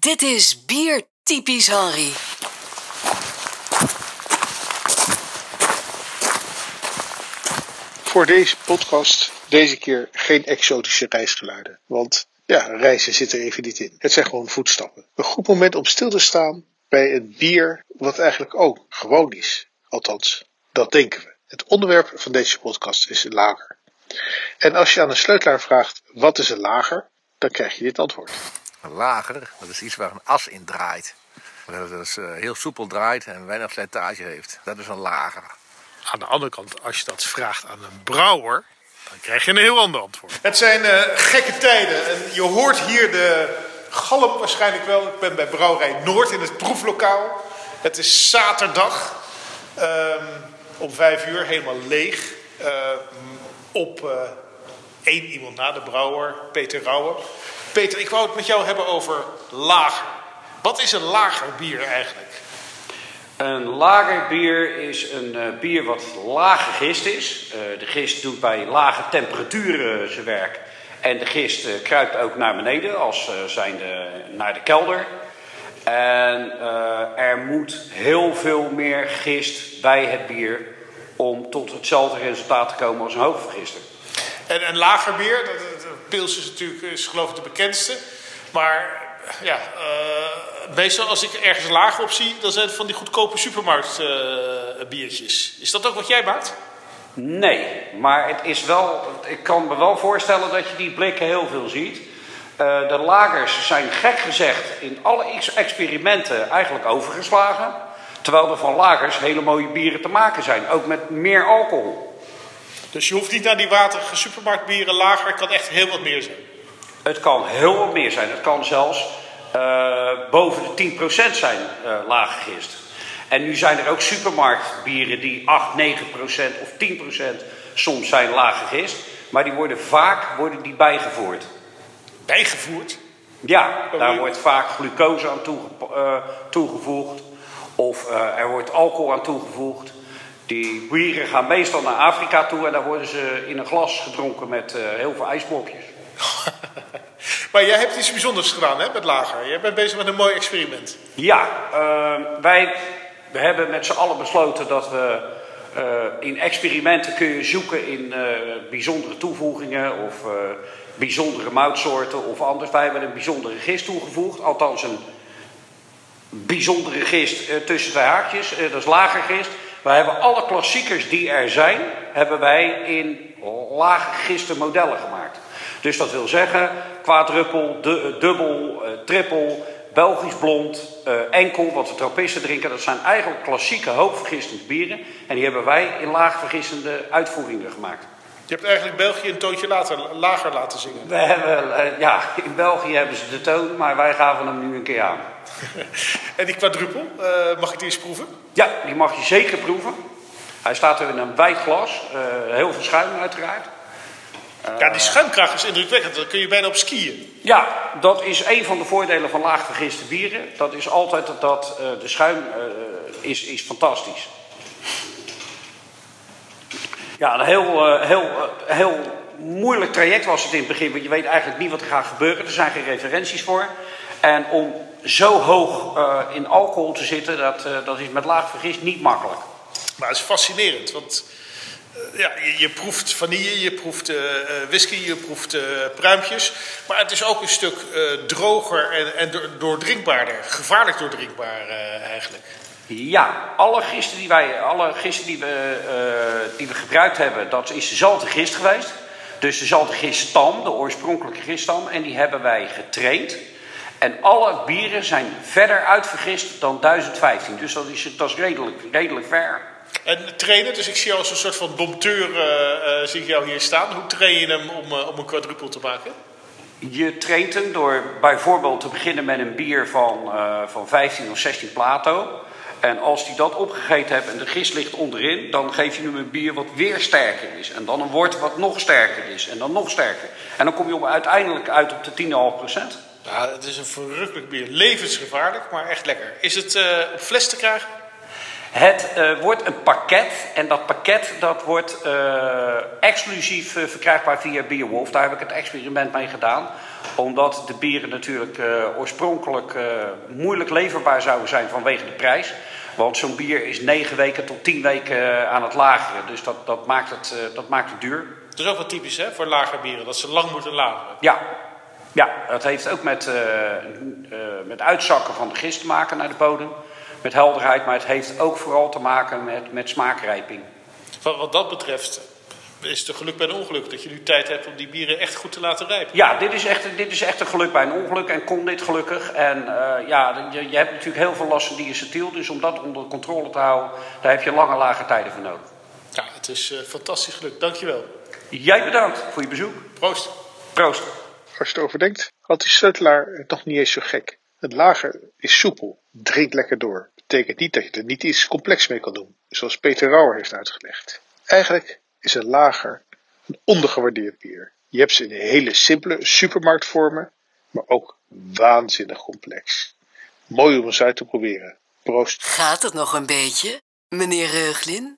Dit is Bier Typisch Henry. Voor deze podcast deze keer geen exotische reisgeluiden. Want ja, reizen zit er even niet in. Het zijn gewoon voetstappen. Een goed moment om stil te staan bij het bier wat eigenlijk ook gewoon is. Althans, dat denken we. Het onderwerp van deze podcast is een lager. En als je aan een sleutelaar vraagt wat is een lager, dan krijg je dit antwoord. Een lager, dat is iets waar een as in draait. Dat is eh, heel soepel draait en weinig slijtage heeft. Dat is een lager. Aan de andere kant, als je dat vraagt aan een brouwer, dan krijg je een heel ander antwoord. Het zijn eh, gekke tijden en je hoort hier de galm waarschijnlijk wel. Ik ben bij Brouwerij Noord in het proeflokaal. Het is zaterdag ehm, om vijf uur, helemaal leeg. Ehm, op eh, één iemand na, de brouwer, Peter Rauwe. Peter, ik wou het met jou hebben over lager. Wat is een lager bier eigenlijk? Een lagerbier is een eh, bier wat laag gegist is. Eh, de gist doet bij lage temperaturen zijn werk. En de gist eh, kruipt ook naar beneden, als zijnde naar de kelder. En er moet heel veel meer gist bij het bier om tot hetzelfde resultaat te komen als een hoogvergister. En een lager bier, Pils is natuurlijk is geloof ik de bekendste. Maar ja, uh, meestal als ik ergens lager op zie, dan zijn het van die goedkope supermarktbiertjes. Uh, is dat ook wat jij maakt? Nee, maar het is wel, ik kan me wel voorstellen dat je die blikken heel veel ziet. Uh, de lagers zijn gek gezegd in alle experimenten eigenlijk overgeslagen. Terwijl er van lagers hele mooie bieren te maken zijn, ook met meer alcohol. Dus je hoeft niet naar die waterige supermarktbieren lager, het kan echt heel wat meer zijn. Het kan heel wat meer zijn. Het kan zelfs uh, boven de 10% zijn uh, laag gegist. En nu zijn er ook supermarktbieren die 8, 9% of 10% soms zijn laag gegist. Maar die worden vaak worden die bijgevoerd. Bijgevoerd? Ja, daar wordt vaak glucose aan toege, uh, toegevoegd. Of er wordt alcohol aan toegevoegd. Die bieren gaan meestal naar Afrika toe en daar worden ze in een glas gedronken met heel veel ijsblokjes. maar jij hebt iets bijzonders gedaan hè, met Lager. Jij bent bezig met een mooi experiment. Ja, uh, wij we hebben met z'n allen besloten dat we uh, in experimenten kun je zoeken in uh, bijzondere toevoegingen of bijzondere moutsoorten of anders. Wij hebben een bijzondere gist toegevoegd, althans een bijzondere gist tussen twee haakjes, dat is lagergist. Wij hebben alle klassiekers die er zijn, hebben wij in lage modellen gemaakt. Dus dat wil zeggen quadruppel, du dubbel, uh, trippel, Belgisch blond, uh, enkel, wat de trappisten drinken. Dat zijn eigenlijk klassieke hoogvergistende bieren. En die hebben wij in laagvergistende uitvoeringen gemaakt. Je hebt eigenlijk België een toontje later, lager laten zingen. We hebben, uh, ja, in België hebben ze de toon, maar wij gaven hem nu een keer aan. en die quadruppel, mag ik die eens proeven? Ja, die mag je zeker proeven. Hij staat er in een wijd glas, heel veel schuim uiteraard. Ja, die schuimkracht is indrukwekkend. Dan kun je bijna op skiën. Ja, dat is een van de voordelen van laagvergiste bieren. Dat is altijd dat uh, de schuim uh, is, is fantastisch. Ja, een heel, uh, heel, heel moeilijk traject was het in het begin. Want je weet eigenlijk niet wat er gaat gebeuren. Er zijn geen referenties voor. En om zo hoog in alcohol te zitten, dat, dat is met laag vergist niet makkelijk. Maar het is fascinerend, want ja, je, je, proeft vanille, je proeft whisky, je proeft pruimpjes. Maar het is ook een stuk droger en, en doordrinkbaarder. Gevaarlijk doordrinkbaar eigenlijk. Ja, alle gisten die, wij, alle gisten die, we, die we gebruikt hebben, dat is dezelfde gist geweest. Dus dezelfde giststam, de oorspronkelijke giststam. En die hebben wij getraind. En alle bieren zijn verder uitvergist dan 1015. Dus dat is, dat is redelijk, redelijk ver. En trainen, dus ik zie jou als een soort van dompteur, uh, uh, zie ik jou hier staan. Hoe train je hem om, uh, om een quadruppel te maken? Je traint hem door bijvoorbeeld te beginnen met een bier van, van 15 of 16 plato. En als hij dat opgegeten hebt en de gist ligt onderin, dan geef je hem een bier wat weer sterker is. En dan een wort wat nog sterker is. En dan nog sterker. En dan kom je op, uiteindelijk uit op de 10,5%. Ja, het is een verrukkelijk bier. Levensgevaarlijk, maar echt lekker. Is het op fles te krijgen? Het uh, wordt een pakket en dat pakket pakket dat wordt uh, exclusief uh, verkrijgbaar via Bierwolf. Daar heb ik het experiment mee gedaan. Omdat de bieren natuurlijk uh, oorspronkelijk moeilijk leverbaar zouden zijn vanwege de prijs. Want zo'n bier is negen weken tot tien weken aan het lageren. Dus dat, dat, maakt, het, dat maakt het duur. Dat is ook wat typisch hè, voor lagerbieren, dat ze lang moeten lageren. Ja, ja dat heeft ook met, met uitzakken van de gist te maken naar de bodem met helderheid, maar het heeft ook vooral te maken met, met smaakrijping. Wat, wat dat betreft is het een geluk bij een ongeluk dat je nu tijd hebt om die bieren echt goed te laten rijpen. Ja, dit is echt, dit is echt een geluk bij een ongeluk en kon dit gelukkig. En uh, ja, je, je, hebt natuurlijk heel veel last van diacetiel, dus om dat onder controle te houden, daar heb je lange lage tijden voor nodig. Ja, het is uh, fantastisch geluk. Dankjewel. Jij bedankt voor je bezoek. Proost. Proost. Als je het overdenkt, had die sleutelaar het nog niet eens zo gek. Het lager is soepel, drinkt lekker door. Betekent niet dat je er niet iets complex mee kan doen, zoals Peter Rauer heeft uitgelegd. Eigenlijk is een lager een ondergewaardeerd bier. Je hebt ze in hele simpele supermarktvormen, maar ook waanzinnig complex. Mooi om eens uit te proberen. Proost. Gaat het nog een beetje, meneer Reuglin?